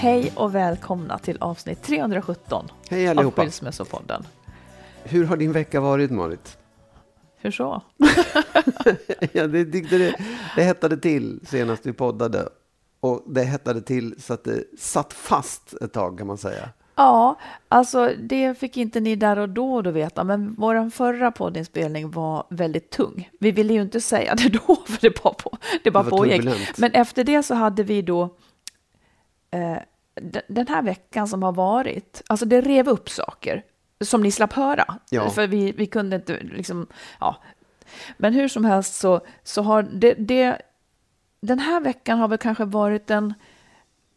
Hej och välkomna till avsnitt 317 Hej av allihopa. Skilsmässopodden. Hur har din vecka varit Marit? Hur så? ja, det, det, det, det hettade till senast vi poddade. Och det hettade till så att det satt fast ett tag kan man säga. Ja, alltså det fick inte ni där och då då veta, men vår förra poddinspelning var väldigt tung. Vi ville ju inte säga det då, för det bara, på, det bara Det pågick. turbulent. Men efter det så hade vi då eh, den här veckan som har varit, alltså det rev upp saker som ni slapp höra. Ja. För vi, vi kunde inte liksom, ja. Men hur som helst så, så har det, det, den här veckan har väl kanske varit den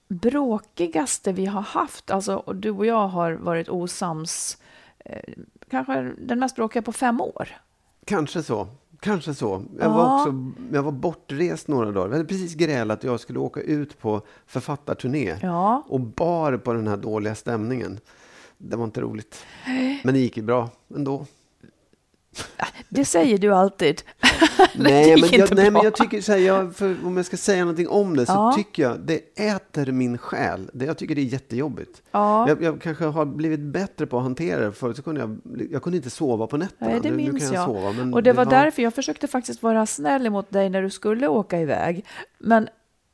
bråkigaste vi har haft. Alltså, och du och jag har varit osams, eh, kanske den mest bråkiga på fem år. Kanske så. Kanske så. Jag, Ja. var också, jag var bortrest några dagar. Vi hade precis grälat att jag skulle åka ut på författarturné. Ja. Och bar på den här dåliga stämningen. Det var inte roligt. Men det gick ju bra ändå. Det säger du alltid. nej, men jag, nej, men jag tycker så här, jag, om jag ska säga någonting om det så Ja. tycker jag det äter min själ. Det, jag tycker det är jättejobbigt. Ja. Jag, jag kanske har blivit bättre på att hantera det. Förut så kunde jag, jag kunde inte sova på nätterna. Nej, det Nu- nu minns kan jag. Sova, men och det var därför jag försökte faktiskt vara snäll emot dig när du skulle åka iväg. Men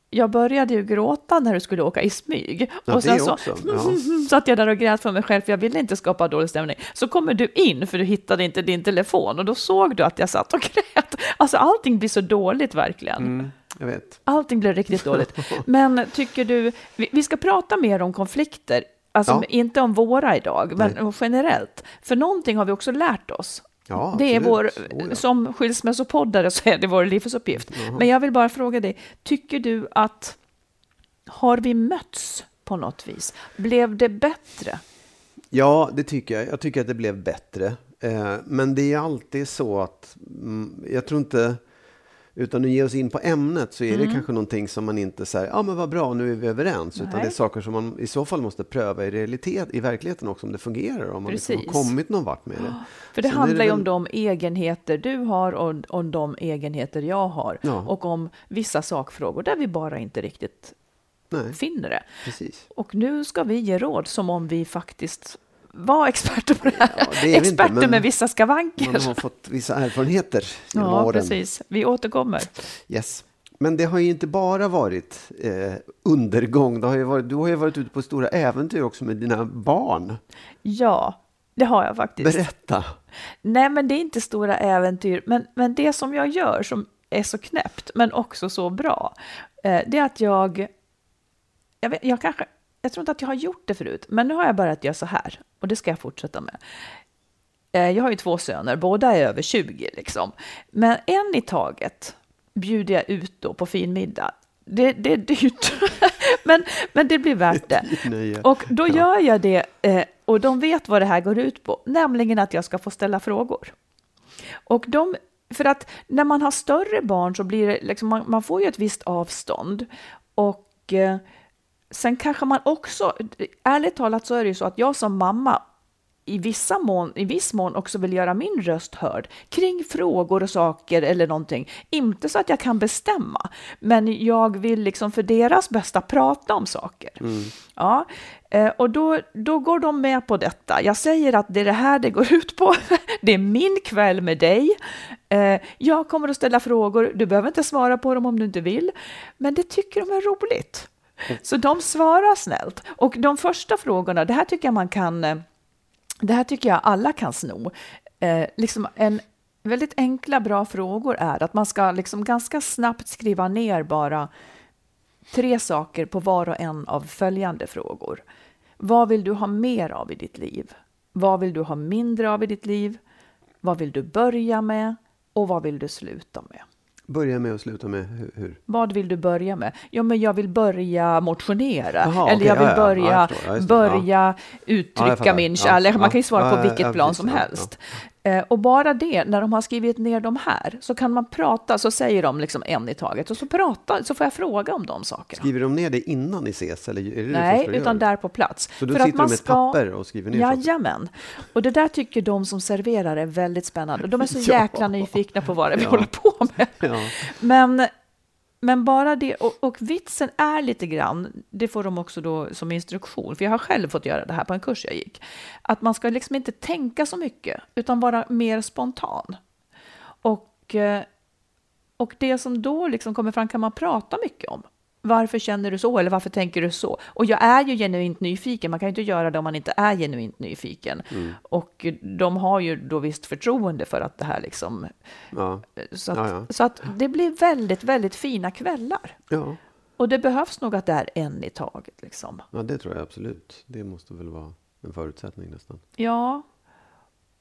jag började ju gråta när du skulle åka i smyg. Ja, och sen så också, ja. satt jag där och grät för mig själv, för jag ville inte skapa dålig stämning. Så kommer du in, för du hittade inte din telefon, och då såg du att jag satt och grät. Alltså allting blir så dåligt verkligen. Mm, jag vet. Allting blir riktigt dåligt. Men tycker du, vi, vi ska prata mer om konflikter, alltså Ja. inte om våra idag, men Nej. generellt. För någonting har vi också lärt oss. Ja, det är vår, Oh, ja. som skilsmässopoddare så är det vår livsuppgift. Men jag vill bara fråga dig, tycker du att, har vi mötts på något vis? Blev det bättre? Ja, det tycker jag. Jag tycker att det blev bättre. Eh, men det är alltid så att mm, jag tror inte, utan att ge oss in på ämnet så är Mm. det kanske någonting som man inte säger, ja men vad bra, nu är vi överens. Utan Nej. det är saker som man i så fall måste pröva i realitet, i verkligheten också, om det fungerar, om man liksom har kommit någon vart med det. För det Sen handlar ju om väl- de egenheter du har och om de egenheter jag har. Ja. Och om vissa sakfrågor där vi bara inte riktigt Nej, finner det. precis. Och nu ska vi ge råd som om vi faktiskt var experter på det här. Ja, det inte, experter men med vissa skavanker. Man har fått vissa erfarenheter genom Ja, åren. precis. Vi återkommer. Yes. Men det har ju inte bara varit eh, undergång. Det har ju varit, du har ju varit ute på stora äventyr också med dina barn. Ja, det har jag faktiskt. Berätta. Nej, men det är inte stora äventyr. Men, men det som jag gör som är så knäppt, men också så bra, eh, det är att jag... Jag, vet, jag, kanske, jag tror inte att jag har gjort det förut, men nu har jag börjat göra så här. Och det ska jag fortsätta med. Eh, jag har ju två söner, båda är över 20 liksom. Men en i taget bjuder jag ut då på fin middag. Det, det är dyrt, men, men det blir värt det. Och då gör jag det eh, Och de vet vad det här går ut på, nämligen att jag ska få ställa frågor. Och de, för att när man har större barn så blir det liksom, man, man får ju ett visst avstånd. Och eh, sen kanske man också, ärligt talat så är det ju så att jag som mamma i, vissa mån, i viss mån också vill göra min röst hörd kring frågor och saker eller någonting. Inte så att jag kan bestämma, men jag vill liksom för deras bästa prata om saker. Mm. Ja, eh, och då, då går de med på detta. Jag säger att det är det här det går ut på. Det är min kväll med dig. Eh, jag kommer att ställa frågor. Du behöver inte svara på dem om du inte vill, men det tycker de är roligt. Så de svarar snällt. Och de första frågorna, det här tycker jag man kan eh, det här tycker jag alla kan sno. Eh, liksom en väldigt enkla, bra frågor är att man ska liksom ganska snabbt skriva ner bara tre saker på var och en av följande frågor. Vad vill du ha mer av i ditt liv? Vad vill du ha mindre av i ditt liv? Vad vill du börja med? Och vad vill du sluta med? Börja med och sluta med hur? Vad vill du börja med? Ja, men jag vill börja motionera. Aha, eller okay, jag vill börja, ja, ja, börja uttrycka min kärlek. Man kan ju svara på vilket plan som helst. Eh, och bara det, när de har skrivit ner de här, så kan man prata, så säger de liksom en i taget, och så prata, så får jag fråga om de sakerna. Skriver de ner det innan ni ses? Eller är det Nej, det utan där på plats. Så då För sitter de med ett papper och skriver ner Jajamän. Och det där tycker de som serverar är väldigt spännande. De är så ja. jäkla nyfikna på vad det är vi ja. håller på med. Ja. Men men bara det, och, och, vitsen är lite grann, det får de också då som instruktion, för jag har själv fått göra det här på en kurs jag gick, att man ska liksom inte tänka så mycket, utan vara mer spontan. Och, eh, och det som då liksom kommer fram kan man prata mycket om. Varför känner du så? Eller varför tänker du så? Och jag är ju genuint nyfiken. Man kan ju inte göra det om man inte är genuint nyfiken. Mm. Och de har ju då visst förtroende för att det här liksom... Ja. Så, att, ja, ja. så att det blir väldigt, väldigt fina kvällar. Ja. Och det behövs nog att det är en i taget. Liksom. Ja, det tror jag absolut. Det måste väl vara en förutsättning nästan. Ja.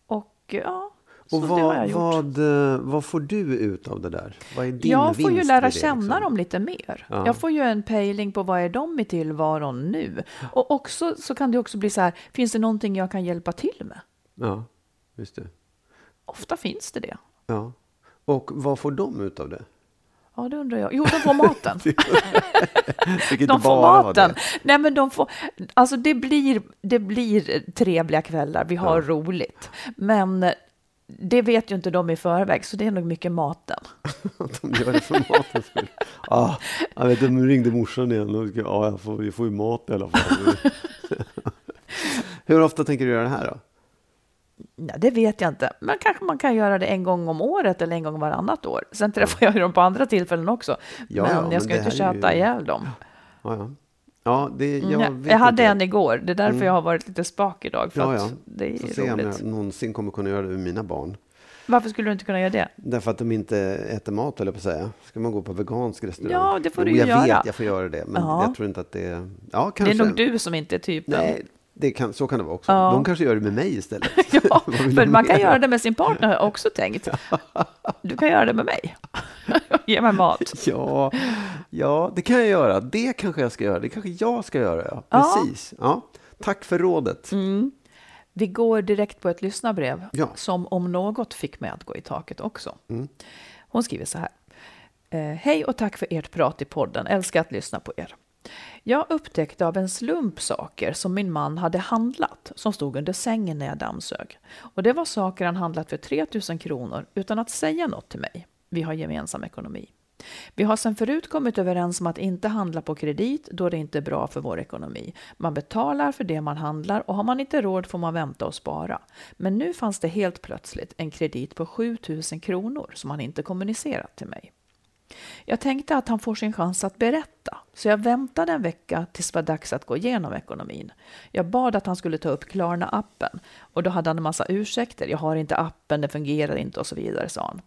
Och ja, och vad, vad, eh, vad, får du ut av det där? Vad är din jag får ju lära känna liksom? dem lite mer. Ja. Jag får ju en pejling på vad är de i tillvaron nu. Och också så kan det också bli så här, finns det någonting jag kan hjälpa till med? Ja, just det. Ofta finns det det. Ja. Och vad får de ut av det? Ja, det undrar jag. Jo, de får maten. de får maten. Nej, men de får, alltså det blir, det blir trevliga kvällar. Vi har ja. roligt. Men det vet ju inte de i förväg, så det är nog mycket maten. de gör det för matens skull. Ah, jag vet, de ringde morsan igen och ska, ah, jag får, vi får ju mat i alla fall. Hur ofta tänker du göra det här då? Ja, det vet jag inte, men kanske man kan göra det en gång om året eller en gång varannat år. Sen träffar jag dem på andra tillfällen också, ja, men ja, jag ska men inte tjata ju... ihjäl dem. Ja, ja. Ja, det, jag, mm, jag hade inte. en igår. Det är därför mm. jag har varit lite spak idag. För ja, ja. det är Får se om jag någonsin kommer kunna göra det med mina barn. Varför skulle du inte kunna göra det? Därför att de inte äter mat, eller på att säga. Ska man gå på vegansk restaurang? Ja, det får du jo, jag göra. Jag vet, jag får göra det. Men ja. jag tror inte att det... Ja, kanske. Det är nog du som inte är typen. Nej, det kan, så kan det vara också. Ja. De kanske gör det med mig istället. ja, för man kan göra det med sin partner, har jag också tänkt. Du kan göra det med mig. Ge mig mat. Ja, ja, det kan jag göra. Det kanske jag ska göra. Det kanske jag ska göra. Ja. Precis. Ja. Tack för rådet. Mm. Vi går direkt på ett lyssnarbrev ja. som om något fick mig att gå i taket också. Mm. Hon skriver så här. Eh, Hej och tack för ert prat i podden. Älskar att lyssna på er. Jag upptäckte av en slump saker som min man hade handlat som stod under sängen när jag dammsög. Och det var saker han handlat för 3000 kronor utan att säga något till mig. Vi har gemensam ekonomi. Vi har sedan förut kommit överens om att inte handla på kredit då det inte är bra för vår ekonomi. Man betalar för det man handlar och har man inte råd får man vänta och spara. Men nu fanns det helt plötsligt en kredit på 7000 kronor som han inte kommunicerat till mig. Jag tänkte att han får sin chans att berätta, så jag väntade en vecka tills det var dags att gå igenom ekonomin. Jag bad att han skulle ta upp Klarna-appen och då hade han en massa ursäkter. Jag har inte appen, det fungerar inte och så vidare, sa han.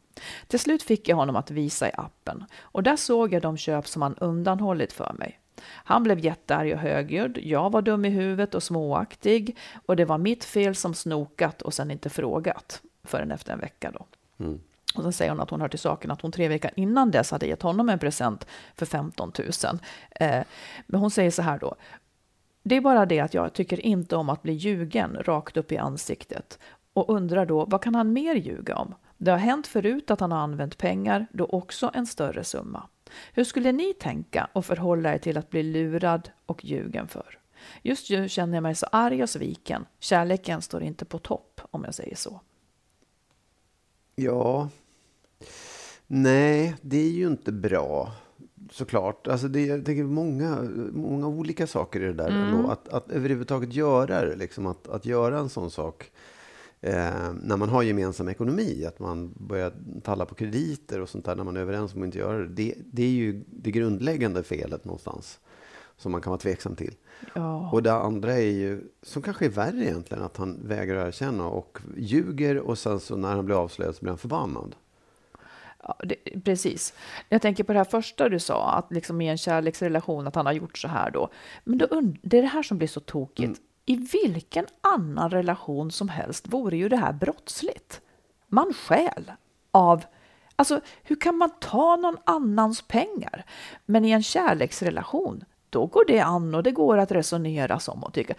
Till slut fick jag honom att visa i appen och där såg jag de köp som han undanhållit för mig. Han blev jättearg och högljudd. Jag var dum i huvudet och småaktig och det var mitt fel som snokat och sen inte frågat förrän efter en vecka då. Mm. Och sen säger hon att hon hör till saken att hon tre veckor innan dess hade gett honom en present för 15 000. Eh, men hon säger så här då. Det är bara det att jag tycker inte om att bli ljugen rakt upp i ansiktet och undrar då vad kan han mer ljuga om? Det har hänt förut att han har använt pengar, då också en större summa. Hur skulle ni tänka och förhålla er till att bli lurad och ljugen för? Just nu känner jag mig så arg och sviken. Kärleken står inte på topp, om jag säger så. Ja, nej, det är ju inte bra såklart. Alltså det, jag tänker många, många olika saker i det där. Mm. Att, att överhuvudtaget göra det, liksom att, att göra en sån sak eh, när man har gemensam ekonomi, att man börjar talla på krediter och sånt där när man är överens om att inte göra det. Det, det är ju det grundläggande felet någonstans som man kan vara tveksam till. Ja. Och det andra är ju, som kanske är värre egentligen, att han vägrar erkänna och ljuger och sen så när han blir avslöjad så blir han förbannad. Ja, det, precis. Jag tänker på det här första du sa, att liksom i en kärleksrelation, att han har gjort så här då. Men då, det är det här som blir så tokigt. Mm. I vilken annan relation som helst vore ju det här brottsligt. Man stjäl av Alltså, hur kan man ta någon annans pengar? Men i en kärleksrelation, då går det an och det går att resonera som och tycka.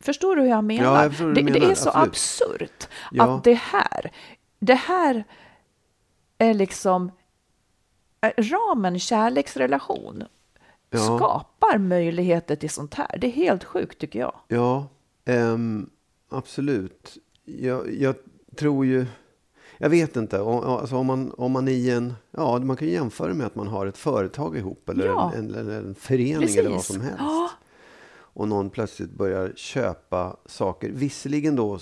Förstår du hur jag menar? Ja, jag det, menar. det, är så Absolut. absurt ja. att det här, det här är liksom eh, ramen kärleksrelation ja. skapar möjligheter till sånt här. Det är helt sjukt tycker jag. Ja, um, absolut. Jag, jag, tror ju... Jag vet inte. Alltså om, man, om man i en... Ja, man kan jämföra med att man har ett företag ihop eller ja. en, en, en, förening Precis. eller vad som helst. Ja. Och någon plötsligt börjar köpa saker. Visserligen då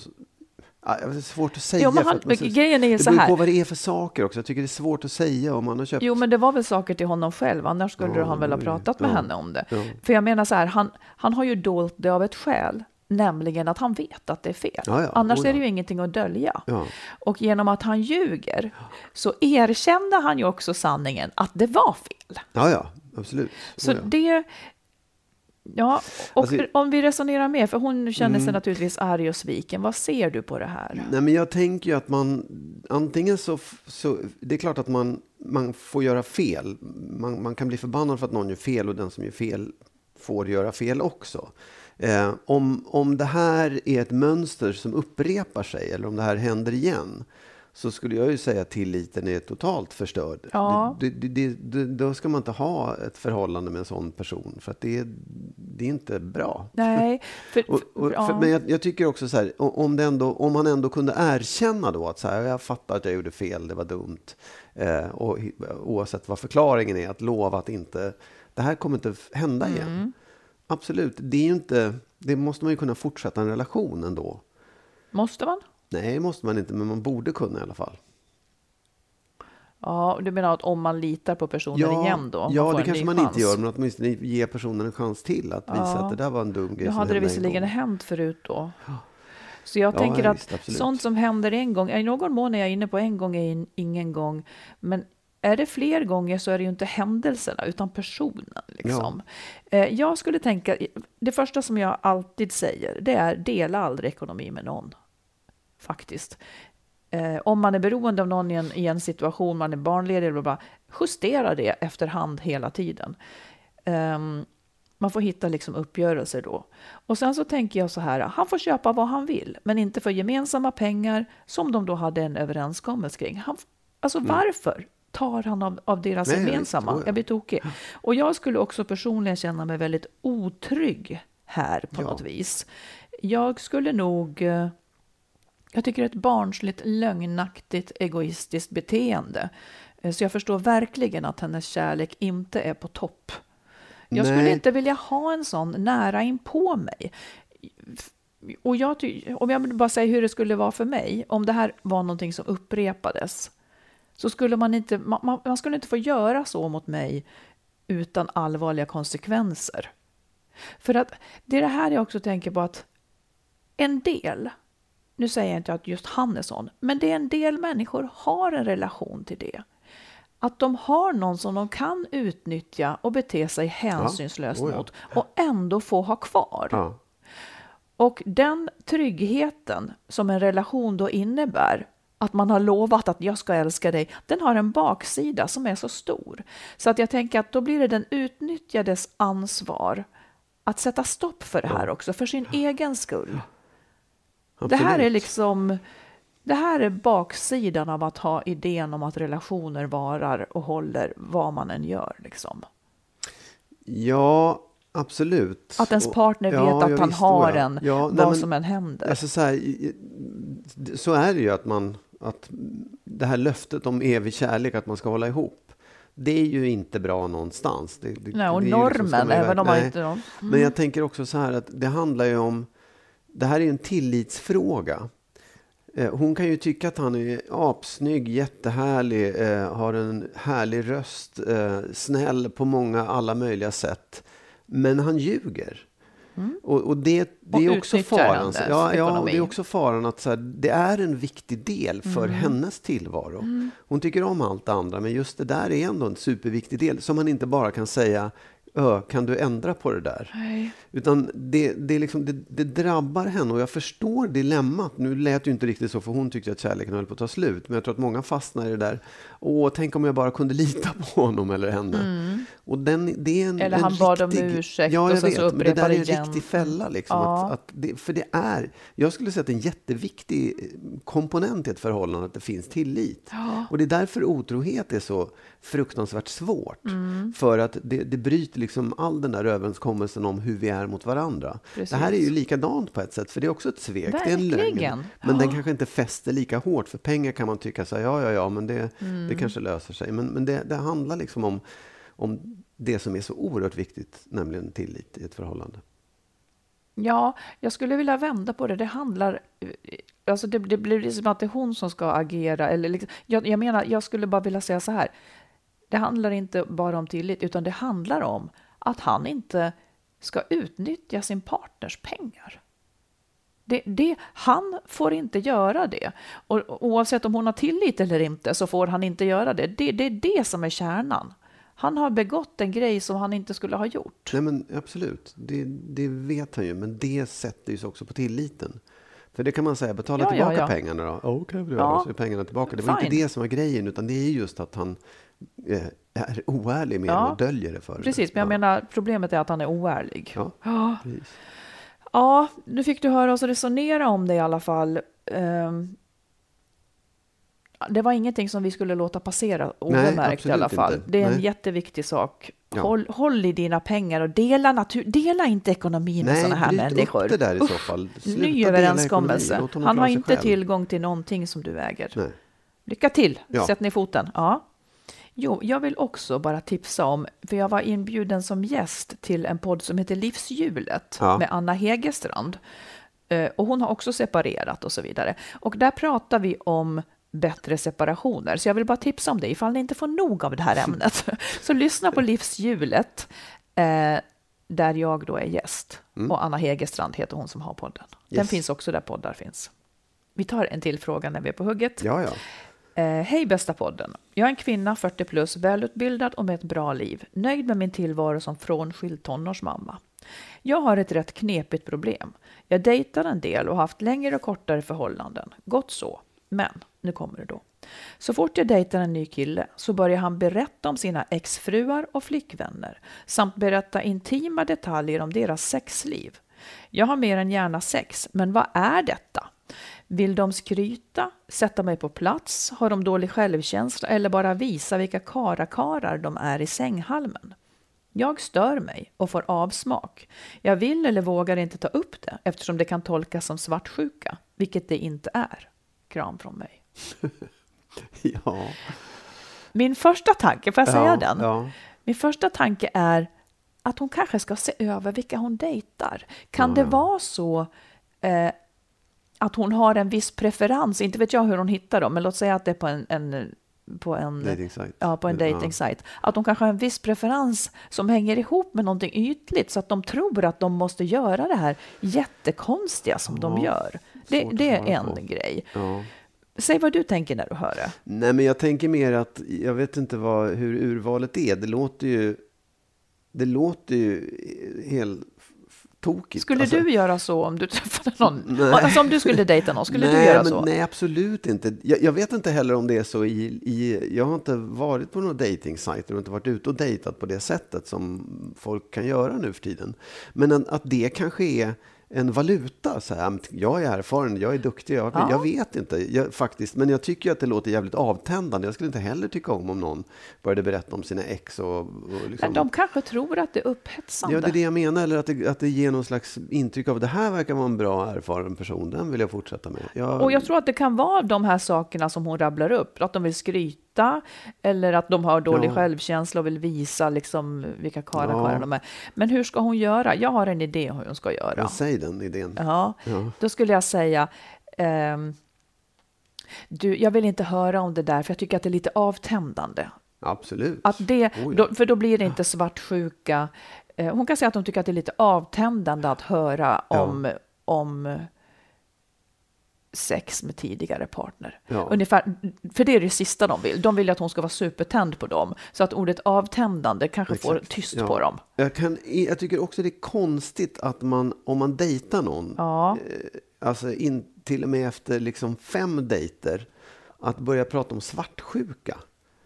det är svårt att säga. Jo, men han, man, grejen är det så här. beror på vad det är för saker också. Jag tycker det är svårt att säga om man har köpt. Jo, men det var väl saker till honom själv. Annars skulle ja, han väl ha pratat med henne om det. För jag menar så här, han, han har ju dolt det av ett skäl. Nämligen att han vet att det är fel. Annars oh, är det ju ingenting att dölja. Och genom att han ljuger så erkände han ju också sanningen att det var fel. Ja, ja, absolut. Så det, Ja, och alltså, om vi resonerar mer, för hon känner sig mm. naturligtvis arg och sviken. Vad ser du på det här? Nej, men jag tänker ju att man antingen så, så det är klart att man, man får göra fel. Man, man kan bli förbannad för att någon gör fel och den som gör fel får göra fel också. Eh, om, om det här är ett mönster som upprepar sig eller om det här händer igen så skulle jag ju säga att tilliten är totalt förstörd. Ja. Det, det, det, då ska man inte ha ett förhållande med en sån person, för att det, det är inte bra. Nej, för, och, och, ja. för, men jag, jag, tycker också så här, om, det ändå, om man ändå kunde erkänna då att så här, jag fattar att jag gjorde fel, det var dumt. Eh, och oavsett vad förklaringen är, att lova att inte, det här kommer inte hända igen. Mm. Absolut, det är ju inte, det måste man ju kunna fortsätta en relation ändå. Måste man? Nej, måste man inte, men man borde kunna i alla fall. Ja, du menar att om man litar på personen ja, igen då? Ja, det kanske man chans. inte gör, men åtminstone ge personen en chans till att visa ja. att det där var en dum grej. Nu hade det visserligen hänt förut då. Så jag ja, tänker att visst, sånt som händer en gång, i någon mån är jag inne på en gång är ingen gång, men är det fler gånger så är det ju inte händelserna utan personen. Liksom. Ja. Eh, jag skulle tänka, det första som jag alltid säger, det är dela aldrig ekonomi med någon faktiskt. Eh, om man är beroende av någon i en, i en situation, man är barnledig, eller bara, justera det efterhand hela tiden. Um, man får hitta liksom uppgörelser då. Och sen så tänker jag så här, han får köpa vad han vill, men inte för gemensamma pengar som de då hade en överenskommelse kring. Han, alltså mm. varför tar han av, av deras Nej, gemensamma? Jag. jag blir tokig. Och jag skulle också personligen känna mig väldigt otrygg här på ja. något vis. Jag skulle nog eh, jag tycker det är ett barnsligt, lögnaktigt, egoistiskt beteende. Eh, så jag förstår verkligen att hennes kärlek inte är på topp. Jag Nej. skulle inte vilja ha en sån nära in på mig. Och jag, om jag bara säger hur det skulle vara för mig, om det här var någonting som upprepades, så skulle man inte, man, man skulle inte få göra så mot mig utan allvarliga konsekvenser. För att det är det här jag också tänker på att en del nu säger jag inte att just han är sån, men det är en del människor har en relation till det. Att de har någon som de kan utnyttja och bete sig hänsynslöst ja. Oh ja. mot och ändå få ha kvar. Ja. Och den tryggheten som en relation då innebär, att man har lovat att jag ska älska dig, den har en baksida som är så stor. Så att jag tänker att då blir det den utnyttjades ansvar att sätta stopp för det här också, för sin egen skull. Det här är liksom det här är baksidan av att ha idén om att relationer varar och håller vad man än gör. Liksom. Ja, absolut. Att ens partner Och- vet ja, att han har ja. en, Ja, nej, vad men- som än händer. Alltså så, här, så är det ju att man, att det här löftet om evig kärlek, att man ska hålla ihop. Det är ju inte bra någonstans. Det, det, Nej, och det liksom- normen, ju även om man verk- inte... Mm. Men jag tänker också så här att det handlar ju om, det här är ju en tillitsfråga. Eh, Hon kan ju tycka att han är apsnygg, jättehärlig, eh, har en härlig röst, eh, snäll på många, alla möjliga sätt. Men han ljuger. Och, och det, det Mm. Och är också faran. Ja, ja, det är också faran att så här, det är en viktig del för Mm. hennes tillvaro. Hon tycker om allt det andra, men just det där är ändå en superviktig del som man inte bara kan säga kan du ändra på det där? Nej. Utan det, det, liksom, det, det drabbar henne och jag förstår dilemmat. Nu lät det ju inte riktigt så för hon tyckte att kärleken höll på att ta slut. Men jag tror att många fastnar i det där. Åh, tänk om jag bara kunde lita på honom eller henne. Och den, det är en, Mm. Eller en han bad om riktig, ursäkt ja, och jag sen vet, så men det där upprepar är en igen. riktig fälla. Liksom, Ja. att, att det, för det är, jag skulle säga att det är en jätteviktig eh, komponent i ett förhållande att det finns tillit. Och det är därför otrohet är så fruktansvärt svårt. Mm. För att det, det bryter liksom all den där överenskommelsen om hur vi är mot varandra. Precis. Det här är ju likadant på ett sätt, för det är också ett svek. Det är en Verkligen. lögn. Men den Ja. kanske inte fäster lika hårt. För pengar kan man tycka så här, ja, ja, ja, men det, Mm. det kanske löser sig. Men, men det, det handlar liksom om, om det som är så oerhört viktigt, nämligen tillit i ett förhållande. Ja, jag skulle vilja vända på det. Det handlar... Alltså det, det blir som att det är hon som ska agera. Eller liksom, jag, jag menar, jag skulle bara vilja säga så här. Det handlar inte bara om tillit, utan det handlar om att han inte ska utnyttja sin partners pengar. Det, det, han får inte göra det. Och, oavsett om hon har tillit eller inte så får han inte göra det. det. Det är det som är kärnan. Han har begått en grej som han inte skulle ha gjort. Nej, men absolut. Det, det vet han ju, men det sätter ju sig också på tilliten. För det kan man säga, betala Ja, ja, tillbaka ja. pengarna då. Kan vi Ja. göra, så är pengarna tillbaka. Det var Fine. inte det som var grejen, utan det är just att han är oärlig med Ja. och döljer det för henne. Precis, men jag ja. menar problemet är att han är oärlig. Ja, Ja, ja nu fick du höra oss resonera om det i alla fall. Ehm, det var ingenting som vi skulle låta passera obemärkt i alla fall. inte. Det är en Nej. jätteviktig sak. Ja. Håll, håll i dina pengar och dela, natur, dela inte ekonomin med Nej, sådana här människor. det där i så fall. Sluta Ny överenskommelse. Han har inte själv. tillgång till någonting som du äger. Nej. Lycka till! Ja. Sätt ner foten. Ja. Jo, jag vill också bara tipsa om, för jag var inbjuden som gäst till en podd som heter Livshjulet Ja. med Anna Hegerstrand. Eh, Och hon har också separerat och så vidare. Och där pratar vi om bättre separationer. Så jag vill bara tipsa om det, ifall ni inte får nog av det här ämnet. så lyssna på Livshjulet, eh, där jag då är gäst. Och Anna Hegerstrand heter hon som har podden. Den Yes. finns också där poddar finns. Vi tar en till fråga när vi är på hugget. Ja, ja. Eh, Hej bästa podden. Jag är en kvinna, 40 plus, välutbildad och med ett bra liv. Nöjd med min tillvaro som frånskild tonårsmamma. Jag har ett rätt knepigt problem. Jag dejtar en del och har haft längre och kortare förhållanden. Gott så. Men, nu kommer det då. Så fort jag dejtar en ny kille så börjar han berätta om sina exfruar och flickvänner samt berätta intima detaljer om deras sexliv. Jag har mer än gärna sex, men vad är detta? Vill de skryta, sätta mig på plats, har de dålig självkänsla eller bara visa vilka karakarar de är i sänghalmen? Jag stör mig och får avsmak. Jag vill eller vågar inte ta upp det eftersom det kan tolkas som svartsjuka, vilket det inte är. Kram från mig. ja. Min första tanke, får jag säga ja, den? Ja. Min första tanke är att hon kanske ska se över vilka hon dejtar. Kan det vara så eh, att hon har en viss preferens? Inte vet jag hur hon hittar dem, men låt säga att det är på en, en på en, Dating-sajt. ja, på en Ja. dating-sajt. Att de kanske har en viss preferens som hänger ihop med någonting ytligt så att de tror att de måste göra det här jättekonstiga som de Ja, gör. Det, det är en på. grej. Ja. Säg vad du tänker när du hör det. Nej, men jag tänker mer att jag vet inte vad, hur urvalet är. Det låter ju, det låter ju helt tokigt. Skulle Alltså, du göra så om du träffade någon? Nej. Alltså om du skulle dejta någon, skulle nej, du göra men, så? Nej, absolut inte. Jag, jag vet inte heller om det är så i, i... Jag har inte varit på några dejtingsajter och inte varit ute och dejtat på det sättet som folk kan göra nu för tiden. Men att, att det kanske är en valuta. Så här, jag är erfaren, jag är duktig, jag, Ja. jag vet inte jag, faktiskt. Men jag tycker att det låter jävligt avtändande. Jag skulle inte heller tycka om om någon började berätta om sina ex. Och, och liksom, de kanske tror att det är upphetsande. Ja, det är det jag menar. Eller att det, att det ger någon slags intryck av det här verkar vara en bra erfaren person. Den vill jag fortsätta med. Jag, Och jag tror att det kan vara de här sakerna som hon rabblar upp. Att de vill skryta eller att de har dålig Ja. självkänsla och vill visa liksom vilka karlar Ja. de är. Men hur ska hon göra? Jag har en idé hur hon ska göra. Ja, säg den idén. Ja, Ja. då skulle jag säga ehm, du, jag vill inte höra om det där för jag tycker att det är lite avtändande. Absolut. Att det, Oh ja. då, för då blir det inte svartsjuka. Eh, hon kan säga att hon tycker att det är lite avtändande att höra Ja. om, om sex med tidigare partner. Ja. Ungefär, för det är det sista de vill. De vill att hon ska vara supertänd på dem. Så att ordet avtändande kanske får Exakt. tyst Ja. på dem. Jag, kan, jag tycker också det är konstigt att man, om man dejtar någon, Ja. eh, alltså in, till och med efter liksom fem dejter, att börja prata om svartsjuka.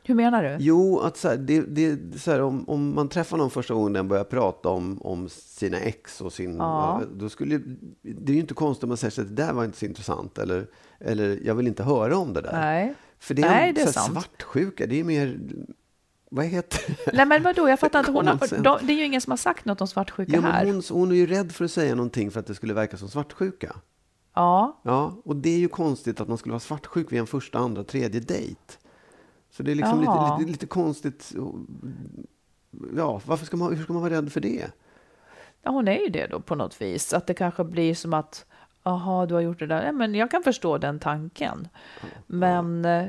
Hur menar du? Jo, att så här, det, det, så här, om, om man träffar någon första gången den börjar prata om, om sina ex och sin... Ja. Då skulle, det är ju inte konstigt om man säger att det där var inte så intressant eller, eller jag vill inte höra om det där. Nej. För det är, Nej, det är så här, svartsjuka, det är mer... Vad heter det? Nej men vadå, jag fattar inte. Hon har, det är ju ingen som har sagt något om svartsjuka Jo, här. hon, hon är ju rädd för att säga någonting för att det skulle verka som svartsjuka. Ja, Ja, och det är ju konstigt att man skulle vara svartsjuk vid en första, andra, tredje dejt. Så det är liksom lite, Jaha. lite, lite konstigt. Ja, varför ska man, hur ska man vara rädd för det? ja, hon är ju det då på något vis. Att det kanske blir som att, aha, du har gjort det där. Ja, men jag kan förstå den tanken. Men eh,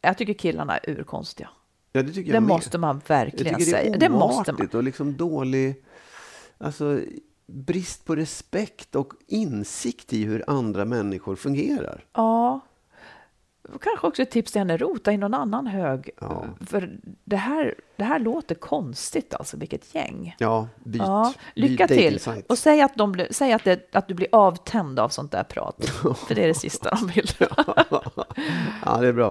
jag tycker killarna är urkonstiga. Ja, det tycker Det jag med. måste man Jag verkligen tycker det är säga. Det måste man. och liksom dålig... Alltså, brist på respekt och insikt i hur andra människor fungerar. Ja. Kanske också ett tips till henne, rota i någon annan hög. Ja. För det här, det här låter konstigt alltså, vilket gäng. Ja, byt. Ja, byt lycka till! dejtingsajt. Och säg att, de, säg att, det, att du blir avtänd av sånt där prat. För det är det sista de vill. ja, det är bra.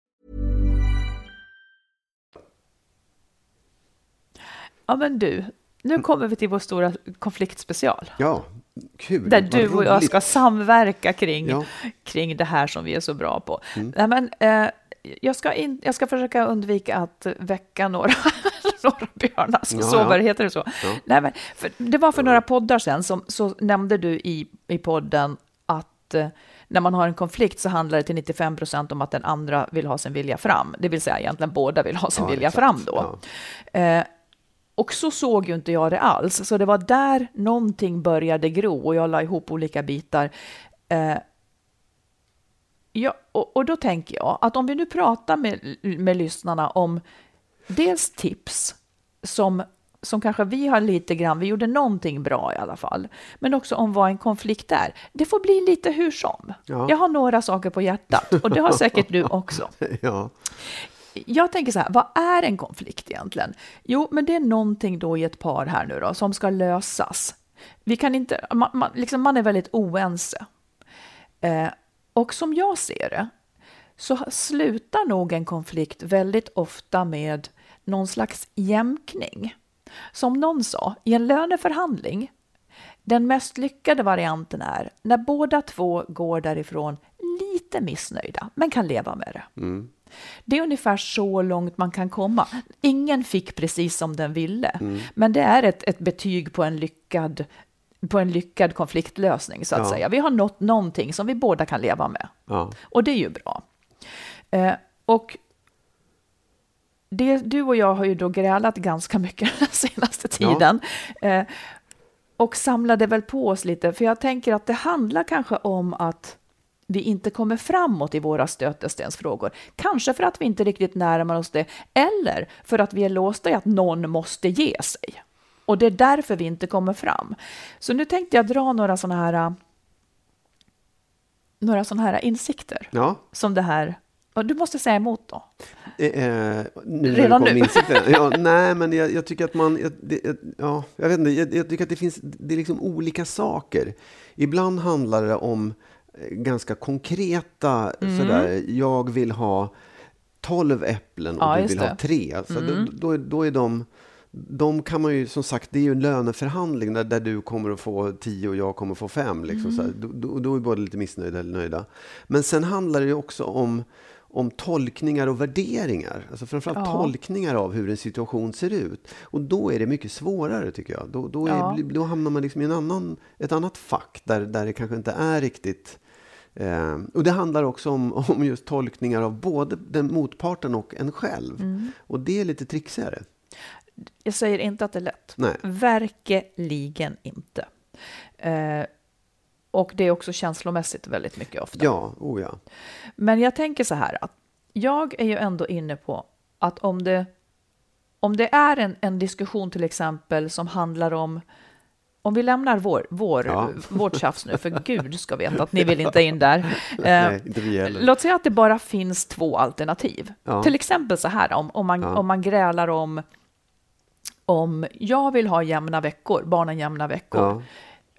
Ja men du, nu kommer vi till vår stora konfliktspecial. Ja, kul. Där du och jag ska samverka kring, Ja. kring det här som vi är så bra på. Nej, men, eh, jag, ska in, jag ska försöka undvika att väcka några, några björnar som Ja, sover, ja. heter det så? Nej, men, för, det var för några poddar sedan som så nämnde du i, i podden att eh, när man har en konflikt så handlar det till 95 procent om att den andra vill ha sin vilja fram. Det vill säga egentligen båda vill ha sin Ja, vilja exakt. fram då. Eh, och så såg ju inte jag det alls. Så det var där någonting började gro och jag la ihop olika bitar. Eh, ja, och, och då tänker jag att om vi nu pratar med, med lyssnarna om dels tips som som kanske vi har lite grann, vi gjorde någonting bra i alla fall, men också om vad en konflikt är. Det får bli lite hur som. Ja. Jag har några saker på hjärtat och det har säkert du också. Ja. Jag tänker så här, vad är en konflikt egentligen? Jo, men det är någonting då i ett par här nu då som ska lösas. Vi kan inte, man, man, liksom man är väldigt oense. Eh, och som jag ser det så slutar nog en konflikt väldigt ofta med någon slags jämkning. Som någon sa, i en löneförhandling, den mest lyckade varianten är när båda två går därifrån lite missnöjda, men kan leva med det. Mm. Det är ungefär så långt man kan komma. Ingen fick precis som den ville, men det är ett, ett betyg på en lyckad på en lyckad konfliktlösning, så att Ja. säga. Vi har nått någonting som vi båda kan leva med. Ja. Och det är ju bra. Eh, och det, du och jag har ju då grälat ganska mycket den senaste tiden. Eh, och samlade väl på oss lite, för jag tänker att det handlar kanske om att vi inte kommer framåt i våra stötestensfrågor. Kanske för att vi inte riktigt närmar oss det, eller för att vi är låsta i att någon måste ge sig. Och det är därför vi inte kommer fram. Så nu tänkte jag dra några sådana här, några såna här insikter ja. som det här... Och du måste säga emot då. Eh, eh, nu Redan nu? Ja, nej, men jag, jag tycker att man... Jag, det, ja, jag vet inte, jag, jag tycker att det finns det är liksom olika saker. Ibland handlar det om ganska konkreta, Mm. sådär, jag vill ha 12 äpplen och Ja, du vill det. ha tre. Så då, då, då är de... De kan man ju, som sagt, det är ju en löneförhandling där, där du kommer att få 10 och jag kommer att få 5. Liksom, så här. då, då, då är båda lite missnöjda eller nöjda. Men sen handlar det ju också om, om tolkningar och värderingar. Alltså framförallt Ja. tolkningar av hur en situation ser ut. Och då är det mycket svårare tycker jag. Då, då, är, Ja. då hamnar man liksom i en annan, ett annat fack där, där det kanske inte är riktigt Eh, och det handlar också om, om just tolkningar av både den motparten och en själv. Mm. Och det är lite trixigare. Jag säger inte att det är lätt. Nej. Verkligen inte. Eh, och det är också känslomässigt väldigt mycket ofta. Ja, oh ja. Men jag tänker så här att jag är ju ändå inne på att om det, om det är en, en diskussion till exempel som handlar om om vi lämnar vår, vår, Ja. vårt tjafs nu, för gud ska veta att ni vill inte in där. Eh, Nej, heller. Låt säga att det bara finns två alternativ. Ja. Till exempel så här, om, om, man, Ja. om man grälar om, om jag vill ha jämna veckor, barnen jämna veckor.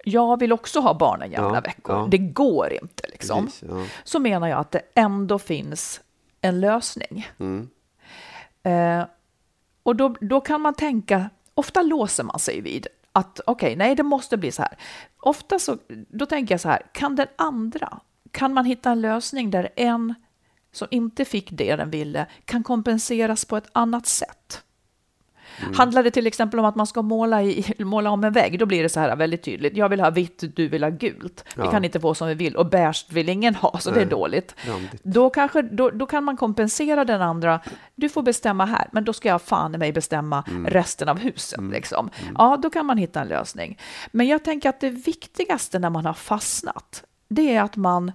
Ja, Jag vill också ha barnen jämna Ja, veckor. ja. Det går inte liksom. precis. Ja. Så menar jag att det ändå finns en lösning. Mm. Eh, och då, då kan man tänka, ofta låser man sig vid att okej, nej det måste bli så här. Ofta så, då tänker jag så här, kan den andra, kan man hitta en lösning där en som inte fick det den ville kan kompenseras på ett annat sätt? Mm. Handlar det till exempel om att man ska måla, i, måla om en vägg, då blir det så här väldigt tydligt. Jag vill ha vitt, du vill ha gult. Vi Ja. kan inte få som vi vill och beige vill ingen ha, så det är Nej. dåligt. Randigt. Då, kanske, då, då kan man kompensera den andra. Du får bestämma här, men då ska jag fan i mig bestämma Mm. resten av huset. Liksom. Ja, då kan man hitta en lösning. Men jag tänker att det viktigaste när man har fastnat, det är att man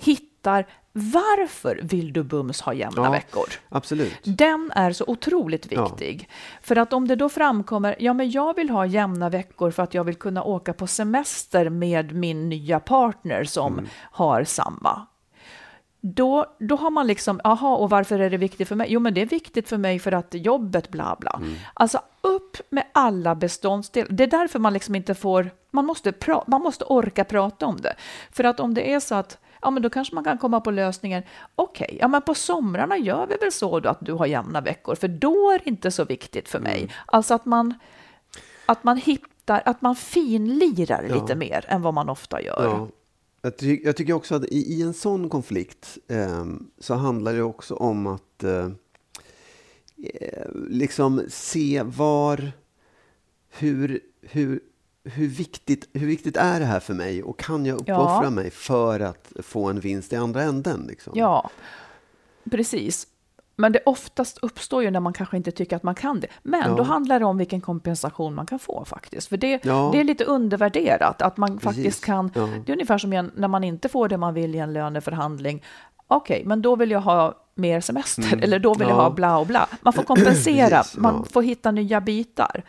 hittar varför vill du bums ha jämna Ja. veckor? Absolut. Den är så otroligt Ja. viktig. För att om det då framkommer, ja men jag vill ha jämna veckor för att jag vill kunna åka på semester med min nya partner som Mm. har samma. Då, då har man liksom, aha, och varför är det viktigt för mig? Jo, men det är viktigt för mig för att jobbet, bla bla. Mm. Alltså upp med alla beståndsdelar. Det är därför man liksom inte får, man måste, pra, man måste orka prata om det. För att om det är så att, ja men då kanske man kan komma på lösningen, okej, ja men på somrarna gör vi väl så då att du har jämna veckor, för då är det inte så viktigt för mig. Alltså att man, att man hittar, att man finlirar Ja. lite mer än vad man ofta gör. Ja. Jag, ty jag tycker också att i, i en sån konflikt eh, så handlar det också om att eh, eh, liksom se var, hur, hur, hur, viktigt, hur viktigt är det här för mig och kan jag uppoffra Ja. mig för att få en vinst i andra änden? Liksom? Ja, precis. Men det oftast uppstår ju när man kanske inte tycker att man kan det. Men Ja. då handlar det om vilken kompensation man kan få faktiskt. För det, Ja. det är lite undervärderat att man Precis. faktiskt kan... Ja. Det är ungefär som en- när man inte får det man vill i en löneförhandling. Okej, men då vill jag ha mer semester eller då vill jag Mm. Ja. ha bla och bla. Man får kompensera, man får hitta nya bitar.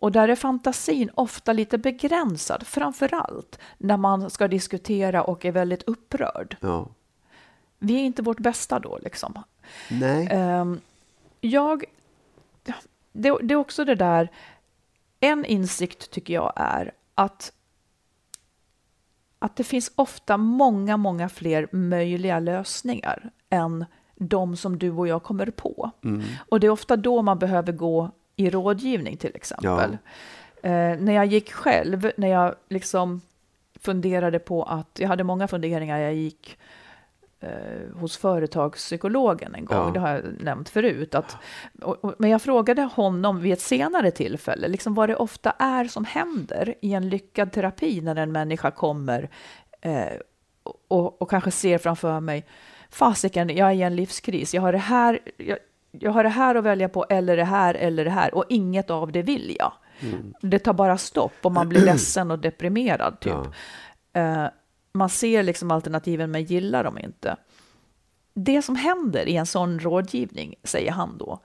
Och där är fantasin ofta lite begränsad, framför allt när man ska diskutera och är väldigt upprörd. ja. Vi är inte vårt bästa då liksom. Nej. Ehm, jag, det, det är också det där, en insikt tycker jag är att, att det finns ofta många, många fler möjliga lösningar än de som du och jag kommer på. Och det är ofta då man behöver gå i rådgivning till exempel. Eh, när jag gick själv, när jag liksom funderade på att, jag hade många funderingar, jag gick eh, hos företagspsykologen en gång, Ja. det har jag nämnt förut. Att, och, och, men jag frågade honom vid ett senare tillfälle, liksom vad det ofta är som händer i en lyckad terapi när en människa kommer eh, och, och kanske ser framför mig, fasiken, jag är i en livskris, jag har det här, jag, jag har det här att välja på, eller det här, eller det här, och inget av det vill jag. Det tar bara stopp och man blir ledsen och deprimerad typ. Ja. Eh, man ser liksom alternativen men gillar dem inte. Det som händer i en sån rådgivning, säger han då,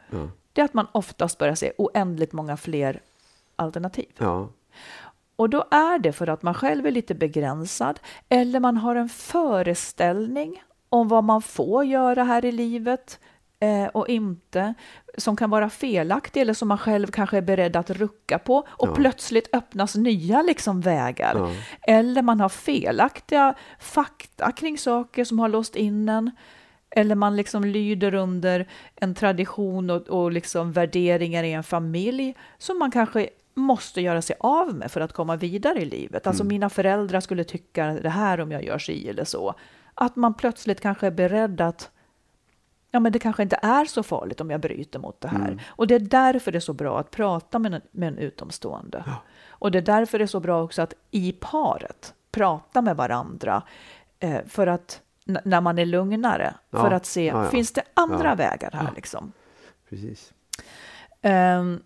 det är att man oftast börjar se oändligt många fler alternativ. Ja. Och då är det för att man själv är lite begränsad eller man har en föreställning om vad man får göra här i livet och inte, som kan vara felaktig eller som man själv kanske är beredd att rucka på och Ja. plötsligt öppnas nya liksom vägar. Ja. Eller man har felaktiga fakta kring saker som har låst in en. Eller man liksom lyder under en tradition och, och liksom värderingar i en familj som man kanske måste göra sig av med för att komma vidare i livet. Alltså mina föräldrar skulle tycka det här om jag gör si eller så. Att man plötsligt kanske är beredd att ja, men det kanske inte är så farligt om jag bryter mot det här. Och det är därför det är så bra att prata med en, med en utomstående. Och det är därför det är så bra också att i paret prata med varandra eh, för att när man är lugnare, Ja, för att se, ja, ja. finns det andra Ja. vägar här liksom? Precis. Ehm,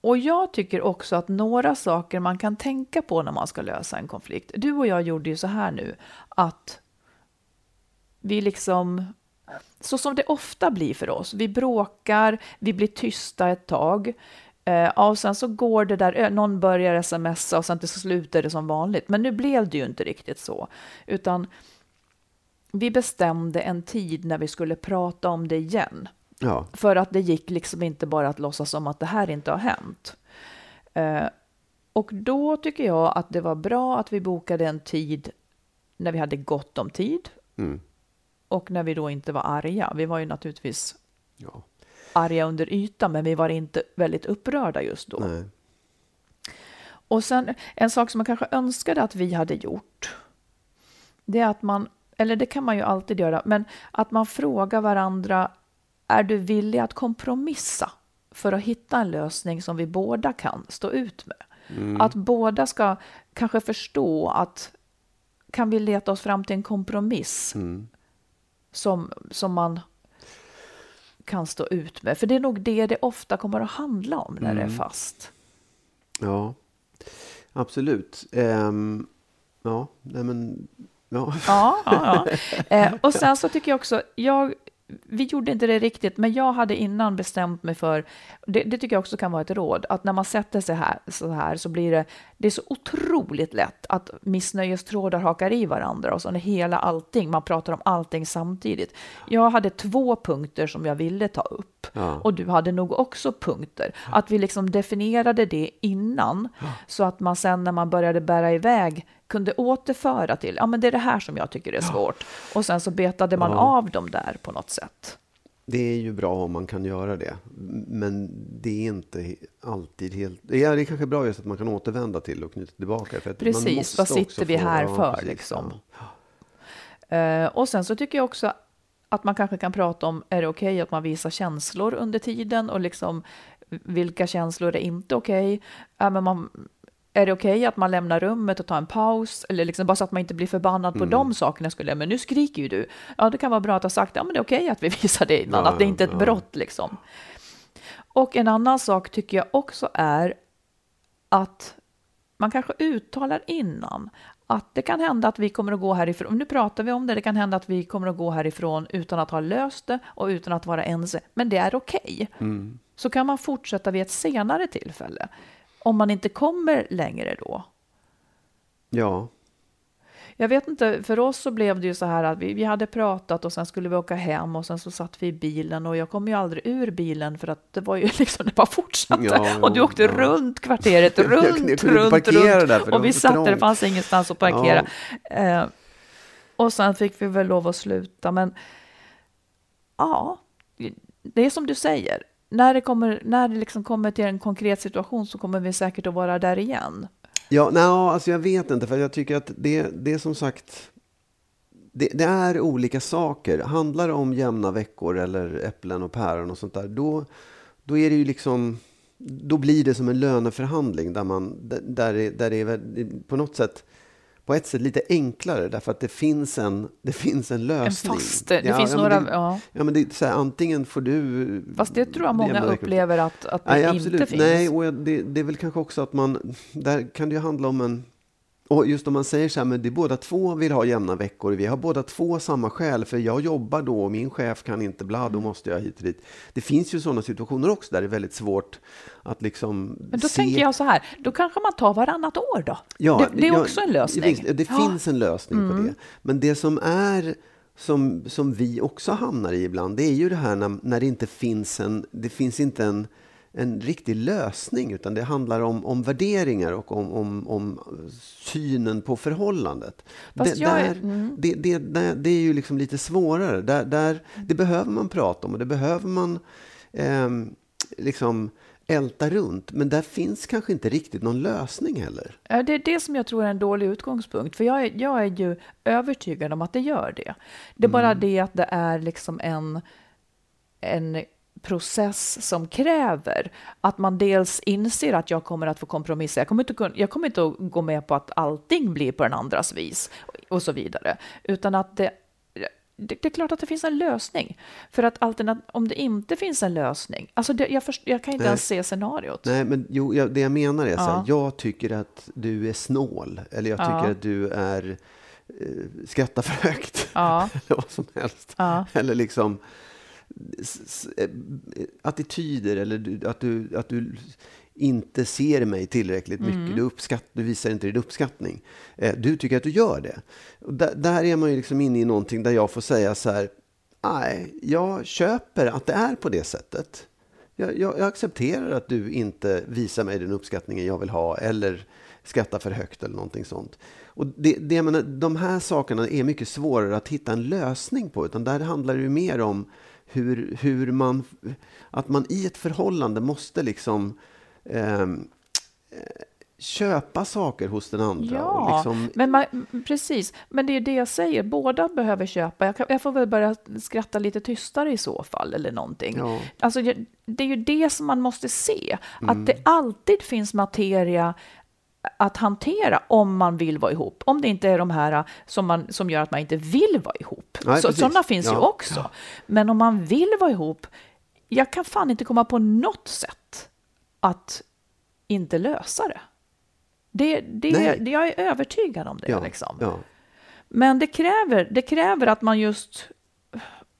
och jag tycker också att några saker man kan tänka på när man ska lösa en konflikt. Du och jag gjorde ju så här nu att vi liksom, så som det ofta blir för oss, vi bråkar, vi blir tysta ett tag. Eh, och sen så går det där, någon börjar smsa och sen till slut är det som vanligt. Men nu blev det ju inte riktigt så, utan vi bestämde en tid när vi skulle prata om det igen. Ja. För att det gick liksom inte bara att låtsas som att det här inte har hänt. Eh, och då tycker jag att det var bra att vi bokade en tid när vi hade gott om tid. Mm. Och när vi då inte var arga. Vi var ju naturligtvis ja. arga under ytan, men vi var inte väldigt upprörda just då. Nej. Och sen en sak som man kanske önskade att vi hade gjort. Det är att man, eller det kan man ju alltid göra, men att man frågar varandra, är du villig att kompromissa för att hitta en lösning som vi båda kan stå ut med? Att båda ska kanske förstå att kan vi leta oss fram till en kompromiss som, som man kan stå ut med? För det är nog det det ofta kommer att handla om när det är fast. Ja. Absolut. Ehm, ja, nej men... Ja. Ja, ja, ja. Eh, och sen så tycker jag också, jag, vi gjorde inte det riktigt, men jag hade innan bestämt mig för, det, det tycker jag också kan vara ett råd, att när man sätter sig här så här så blir det, det är så otroligt lätt att missnöjestrådar hakar i varandra och så hela allting, man pratar om allting samtidigt. Jag hade två punkter som jag ville ta upp Ja. och du hade nog också punkter. Att vi liksom definierade det innan så att man sen när man började bära iväg kunde återföra till, ja men det är det här som jag tycker är svårt. Och sen så betade man Ja. av dem där på något sätt. Det är ju bra om man kan göra det. Men det är inte alltid helt... Ja, det är kanske bra just att man kan återvända till och knyta tillbaka. För Precis, vad sitter vi här ja, för, precis, liksom? ja. Eh, och sen så tycker jag också att man kanske kan prata om, är det okej att man visar känslor under tiden och liksom vilka känslor är inte okej? Men man, är det okej att man lämnar rummet och tar en paus? Eller liksom bara så att man inte blir förbannad på de sakerna skulle jag, men nu skriker ju du. Ja, det kan vara bra att ha sagt, ja men det är okej att vi visar det innan, Ja, att det inte är ett ja. brott liksom. Och en annan sak tycker jag också är att man kanske uttalar innan att det kan hända att vi kommer att gå härifrån, nu pratar vi om det, det kan hända att vi kommer att gå härifrån utan att ha löst det och utan att vara ense, men det är okej. Okay. Så kan man fortsätta vid ett senare tillfälle, om man inte kommer längre då. Ja. Jag vet inte, för oss så blev det ju så här att vi, vi hade pratat och sen skulle vi åka hem och sen så satt vi i bilen och jag kom ju aldrig ur bilen för att det var ju liksom, det bara fortsatte. Ja, ja, och du åkte ja. runt kvarteret, Jag- jag runt, runt, runt. och vi satt där, det fanns ingenstans att parkera. Eh, och sen fick vi väl lov att sluta, men ja, det är som du säger. När det, kommer, när det liksom kommer till en konkret situation så kommer vi säkert att vara där igen. Ja, no, alltså jag vet inte, för jag tycker att det, det är som sagt, det, det är olika saker. Handlar det om jämna veckor eller äpplen och päron och sånt där, då, då är det ju liksom, då blir det som en löneförhandling där man, där det, där det är på något sätt, på ett sätt lite enklare därför att det finns en, det finns en lösning. fast, det ja, finns ja, några- det, ja. ja, men det är så här, antingen får du... Fast det tror jag många upplever att, att det Nej, inte absolut. finns. Nej, och det, det är väl kanske också att man, där kan det ju handla om en, och just om man säger så här, men det är båda två vill ha jämna veckor, vi har båda två samma skäl, för jag jobbar då och min chef kan inte, bla, Mm. då måste jag hit och dit. Det finns ju sådana situationer också där det är väldigt svårt att liksom Men då se... tänker jag så här, då kanske man tar varannat år då. Ja, det, det är ja, också en lösning. Det Ja. Mm. finns en lösning på det. Men det som är som, som vi också hamnar i ibland, det är ju det här när, när det inte finns en, det finns inte en, en riktig lösning, utan det handlar om, om värderingar och om, om, om synen på förhållandet. Det, jag är- där, mm. det, det, det, det är ju liksom lite svårare. Där, där, det behöver man prata om och det behöver man ehm, liksom älta runt. Men där finns kanske inte riktigt någon lösning heller. Det är det som jag tror är en dålig utgångspunkt. För jag är, jag är ju övertygad om att det gör det. Det är bara Mm. det att det är liksom en, en process som kräver att man dels inser att jag kommer att få kompromissa. Jag kommer inte, jag kommer inte att gå med på att allting blir på den andras vis och så vidare. Utan att det, det, det är klart att det finns en lösning. För att alternat, om det inte finns en lösning, alltså det, jag, först, jag kan inte Nej. ens se scenariot. Nej, men jo, jag, det jag menar är så här, Ja. jag tycker att du är snål. Eller jag tycker Ja. att du är eh, skrattar för högt. Ja. eller vad som helst. Ja. Eller liksom attityder eller att, du, att du inte ser mig tillräckligt mycket. Mm. Du, uppskatt, du visar inte din uppskattning. Eh, du tycker att du gör det. Där, där är man ju liksom inne i någonting där jag får säga så här, nej, jag köper att det är på det sättet. Jag, jag, jag accepterar att du inte visar mig den uppskattningen jag vill ha eller skrattar för högt eller någonting sånt. Och det, det, jag menar, de här sakerna är mycket svårare att hitta en lösning på, utan där handlar det ju mer om hur, hur man, att man i ett förhållande måste liksom eh, köpa saker hos den andra. Ja, liksom, men man, precis. Men det är det jag säger, båda behöver köpa. Jag, kan, jag får väl börja skratta lite tystare i så fall, eller någonting. Ja. Alltså, det det är ju det som man måste se, Mm. att det alltid finns materia att hantera om man vill vara ihop. Om det inte är de här som, man, som gör att man inte vill vara ihop. Nej, så, sådana finns ju Ja. också. Men om man vill vara ihop, jag kan fan inte komma på något sätt att inte lösa det. Det, det, det jag är övertygad om det. ja, liksom. ja. Men det kräver, det kräver att man just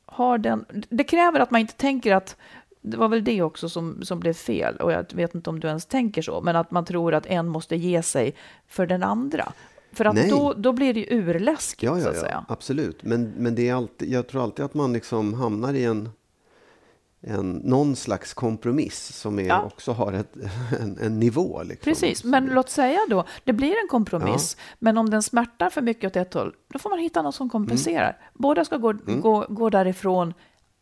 har den... Det kräver att man inte tänker att... Det var väl det också som, som blev fel, och jag vet inte om du ens tänker så, men att man tror att en måste ge sig för den andra. För att Nej. då, då blir det ju urläskigt, Ja, så ja, att ja säga. absolut. Men, men det är alltid, jag tror alltid att man liksom hamnar i en, en, någon slags kompromiss som är, Ja. också har ett, en, en nivå. Liksom. Precis, men låt säga då, det blir en kompromiss, men om den smärtar för mycket åt ett håll, då får man hitta något som kompenserar. Mm. Båda ska gå, gå, gå därifrån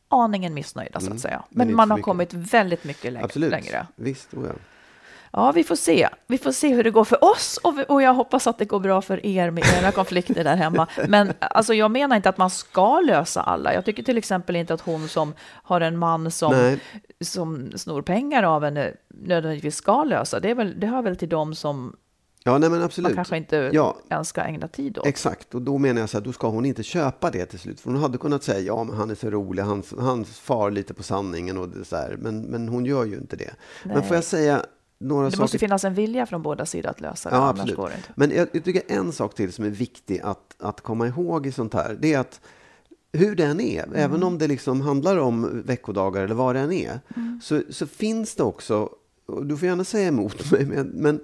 aningen missnöjda, så att säga. Mm. men Men, inte man har mycket. kommit väldigt mycket läng- Absolut, längre. visst. Oh ja. Ja, vi får se. Vi får se hur det går för oss och, vi, och jag hoppas att det går bra för er med era konflikter där hemma. Men alltså, jag menar inte att man ska lösa alla. Jag tycker till exempel inte att hon som har en man som, Nej. som snor pengar av henne nödvändigtvis ska lösa. Det, är väl, det hör väl till dem som ja, nej men absolut. man kanske inte Ja. ens ska ägna tid åt. Exakt, och då menar jag så här, då ska hon inte köpa det till slut. För hon hade kunnat säga, ja men han är så rolig, han, han far lite på sanningen och det så här. Men, men hon gör ju inte det. Men Nej. får jag säga några Det saker måste finnas en vilja från båda sidor att lösa det, Ja, absolut. går det inte. Men jag, jag tycker en sak till som är viktig att, att komma ihåg i sånt här, det är att hur det än är, även om det liksom handlar om veckodagar eller vad det än är, så, så finns det också, och du får gärna säga emot mig, men, men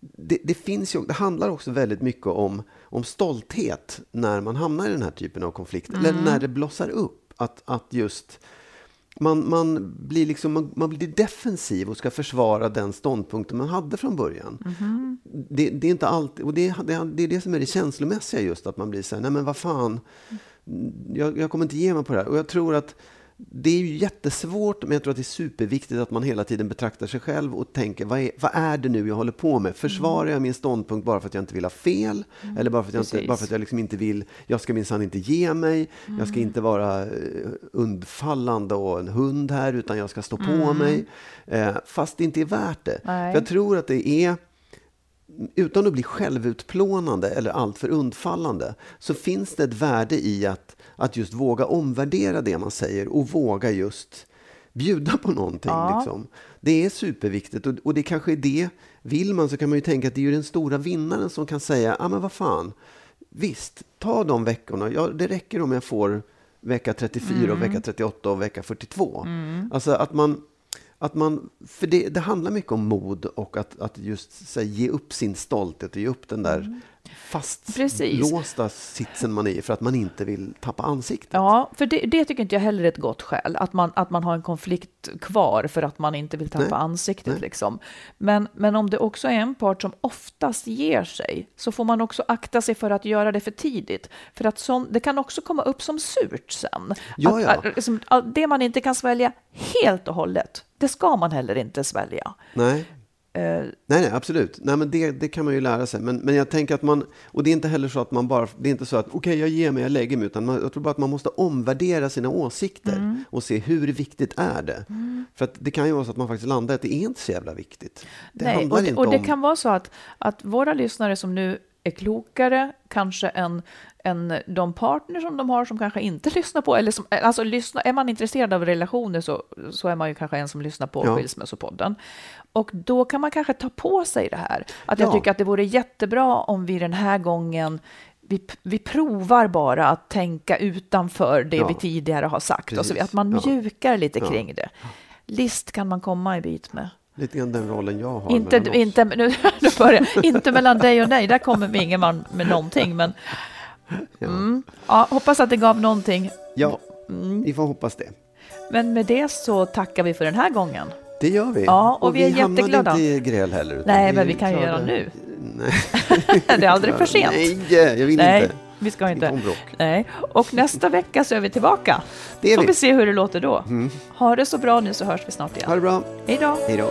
det, det, finns ju, det handlar också väldigt mycket om, om stolthet när man hamnar i den här typen av konflikt, eller när det blossar upp. Att, att just man, man, blir liksom, man, man blir defensiv och ska försvara den ståndpunkten man hade från början. Det, det är inte alltid, och det, det, det är det som är det känslomässiga just, att man blir så här, nej men vad fan, jag, jag kommer inte ge mig på det här. Och jag tror att det är ju jättesvårt, men jag tror att det är superviktigt att man hela tiden betraktar sig själv och tänker, vad är, vad är det nu jag håller på med? Försvarar jag min ståndpunkt bara för att jag inte vill ha fel? Eller bara för att jag, inte, bara för att jag liksom inte vill, jag ska minsann inte ge mig, jag ska inte vara eh, undfallande och en hund här, utan jag ska stå på mig. Eh, fast det inte är värt det. Nej. För jag tror att det är utan att bli självutplånande eller alltför undfallande, så finns det ett värde i att, att just våga omvärdera det man säger och våga just bjuda på någonting. Ja. Liksom. Det är superviktigt och, och det kanske är det, vill man så kan man ju tänka att det är ju den stora vinnaren som kan säga, ja ah, men vad fan, visst, ta de veckorna, ja, det räcker om jag får vecka 34 och vecka 38 och vecka 42. Alltså att man, att man, för det, det handlar mycket om mod och att, att just här, ge upp sin stolthet och ge upp den där fastlåsta sitsen man är i för att man inte vill tappa ansiktet. Ja, för det, det tycker inte jag heller är ett gott skäl, att man, att man har en konflikt kvar för att man inte vill tappa Nej. ansiktet. Nej. Liksom. Men, men om det också är en part som oftast ger sig, så får man också akta sig för att göra det för tidigt. För att sån, det kan också komma upp som surt sen. Ja, att, ja. Att, liksom, det man inte kan svälja helt och hållet, det ska man heller inte svälja. Nej. Eh, Nej, nej, absolut. Nej, men det, det kan man ju lära sig. Men, men jag tänker att man, och det är inte heller så att man bara, det är inte så att okej, jag ger mig, jag lägger mig, utan man, jag tror bara att man måste omvärdera sina åsikter Mm. och se hur viktigt är det. För att det kan ju vara så att man faktiskt landar att det är inte så jävla viktigt. Det Nej, handlar och inte och det om... kan vara så att, att våra lyssnare som nu är klokare, kanske än, än de partner som de har som kanske inte lyssnar på, eller som, alltså lyssna, är man intresserad av relationer så, så är man ju kanske en som lyssnar på Ja. Skilsmässopodden. Och då kan man kanske ta på sig det här. Att jag Ja. tycker att det vore jättebra om vi den här gången vi, vi provar bara att tänka utanför det Ja. vi tidigare har sagt. Och så, Precis. att man mjukar lite kring det. List kan man komma en bit med. Lite grann den rollen jag har Inte, inte, nu, nu börjar, inte mellan dig och dig, där kommer vi ingen man med någonting. Men mm, ja, hoppas att det gav någonting. Ja, Mm. vi får hoppas det. Men med det så tackar vi för den här gången. Det gör vi. Ja, och vi är hamnade jätteglada. inte i gräl heller. Nej, men vi kan ju göra nu. Nej. Det är aldrig för sent. Nej, jag vill Nej, inte. vi ska Inte. Nej. Och nästa vecka så är vi tillbaka. Det är Får vi. vi se hur det låter då. Ha det så bra nu så hörs vi snart Ha igen. det bra. Hej då! Hej då.